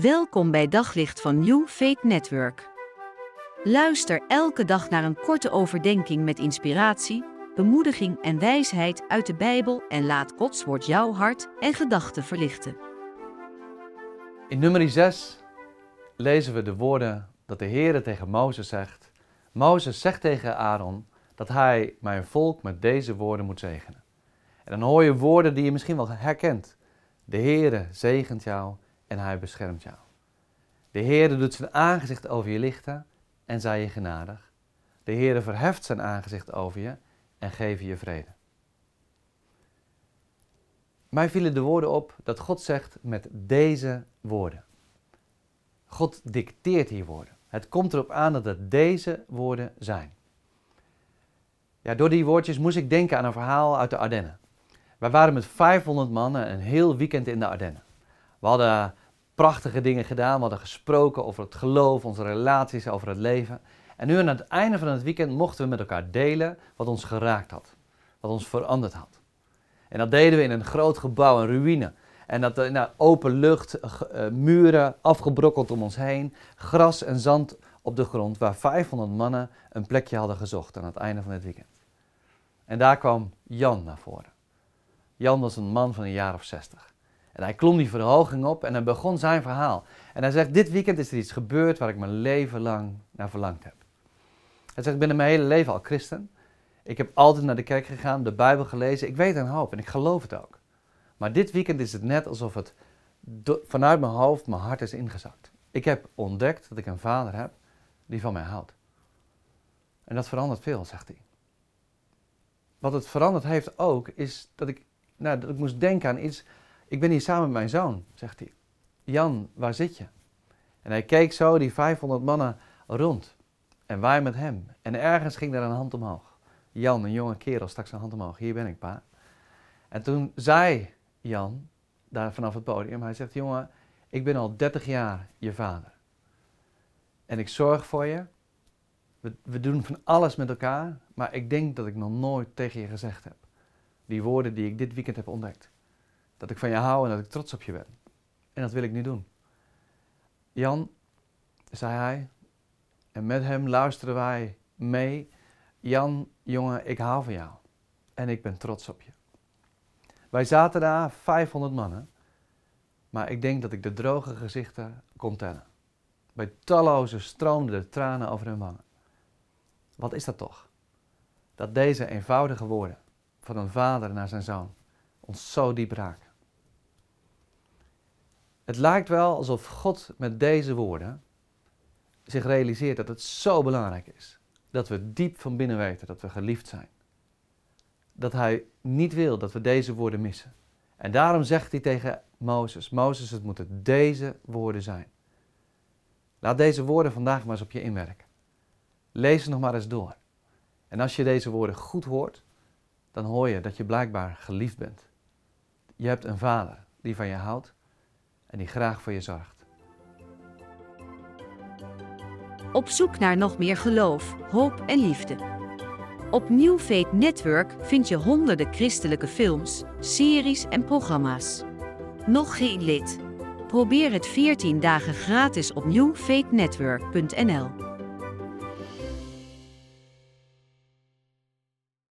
Welkom bij Daglicht van New Faith Network. Luister elke dag naar een korte overdenking met inspiratie, bemoediging en wijsheid uit de Bijbel en laat Gods woord jouw hart en gedachten verlichten. In nummer 6 lezen we de woorden dat de Heere tegen Mozes zegt. Mozes zegt tegen Aaron dat hij mijn volk met deze woorden moet zegenen. En dan hoor je woorden die je misschien wel herkent. De Heere zegent jou en hij beschermt jou. De Heere doet zijn aangezicht over je lichten en zij je genadig. De Heere verheft zijn aangezicht over je en geeft je vrede. Mij vielen de woorden op dat God zegt met deze woorden. God dicteert hier woorden. Het komt erop aan dat het deze woorden zijn. Ja, door die woordjes moest ik denken aan een verhaal uit de Ardennen. Wij waren met 500 mannen een heel weekend in de Ardennen. We hadden prachtige dingen gedaan, we hadden gesproken over het geloof, onze relaties, over het leven. En nu aan het einde van het weekend mochten we met elkaar delen wat ons geraakt had, wat ons veranderd had. En dat deden we in een groot gebouw, een ruïne. En dat in nou, open lucht, uh, muren afgebrokkeld om ons heen, gras en zand op de grond, waar 500 mannen een plekje hadden gezocht aan het einde van het weekend. En daar kwam Jan naar voren. Jan was een man van een jaar of 60. En hij klom die verhoging op en hij begon zijn verhaal. En hij zegt, dit weekend is er iets gebeurd waar ik mijn leven lang naar verlangd heb. Hij zegt, ik ben in mijn hele leven al christen. Ik heb altijd naar de kerk gegaan, de Bijbel gelezen. Ik weet een hoop en ik geloof het ook. Maar dit weekend is het net alsof het vanuit mijn hoofd mijn hart is ingezakt. Ik heb ontdekt dat ik een vader heb die van mij houdt. En dat verandert veel, zegt hij. Wat het veranderd heeft ook, is dat ik, nou, dat ik moest denken aan iets. Ik ben hier samen met mijn zoon, zegt hij. Jan, waar zit je? En hij keek zo die 500 mannen rond. En wij met hem. En ergens ging daar een hand omhoog. Jan, een jonge kerel, stak zijn hand omhoog. Hier ben ik, pa. En toen zei Jan, daar vanaf het podium, hij zegt, jongen, ik ben al 30 jaar je vader. En ik zorg voor je. We, we doen van alles met elkaar, maar ik denk dat ik nog nooit tegen je gezegd heb. Die woorden die ik dit weekend heb ontdekt. Dat ik van je hou en dat ik trots op je ben. En dat wil ik nu doen. Jan, zei hij, en met hem luisteren wij mee. Jan, jongen, ik hou van jou. En ik ben trots op je. Wij zaten daar, 500 mannen. Maar ik denk dat ik de droge gezichten kon tellen. Bij talloze stroomden de tranen over hun wangen. Wat is dat toch? Dat deze eenvoudige woorden van een vader naar zijn zoon ons zo diep raken. Het lijkt wel alsof God met deze woorden zich realiseert dat het zo belangrijk is dat we diep van binnen weten dat we geliefd zijn. Dat hij niet wil dat we deze woorden missen. En daarom zegt hij tegen Mozes: Mozes, het moeten deze woorden zijn. Laat deze woorden vandaag maar eens op je inwerken. Lees ze nog maar eens door. En als je deze woorden goed hoort, dan hoor je dat je blijkbaar geliefd bent. Je hebt een vader die van je houdt en die graag voor je zorgt. Op zoek naar nog meer geloof, hoop en liefde. Op New Faith Network vind je honderden christelijke films, series en programma's. Nog geen lid? Probeer het 14 dagen gratis op newfaithnetwork.nl.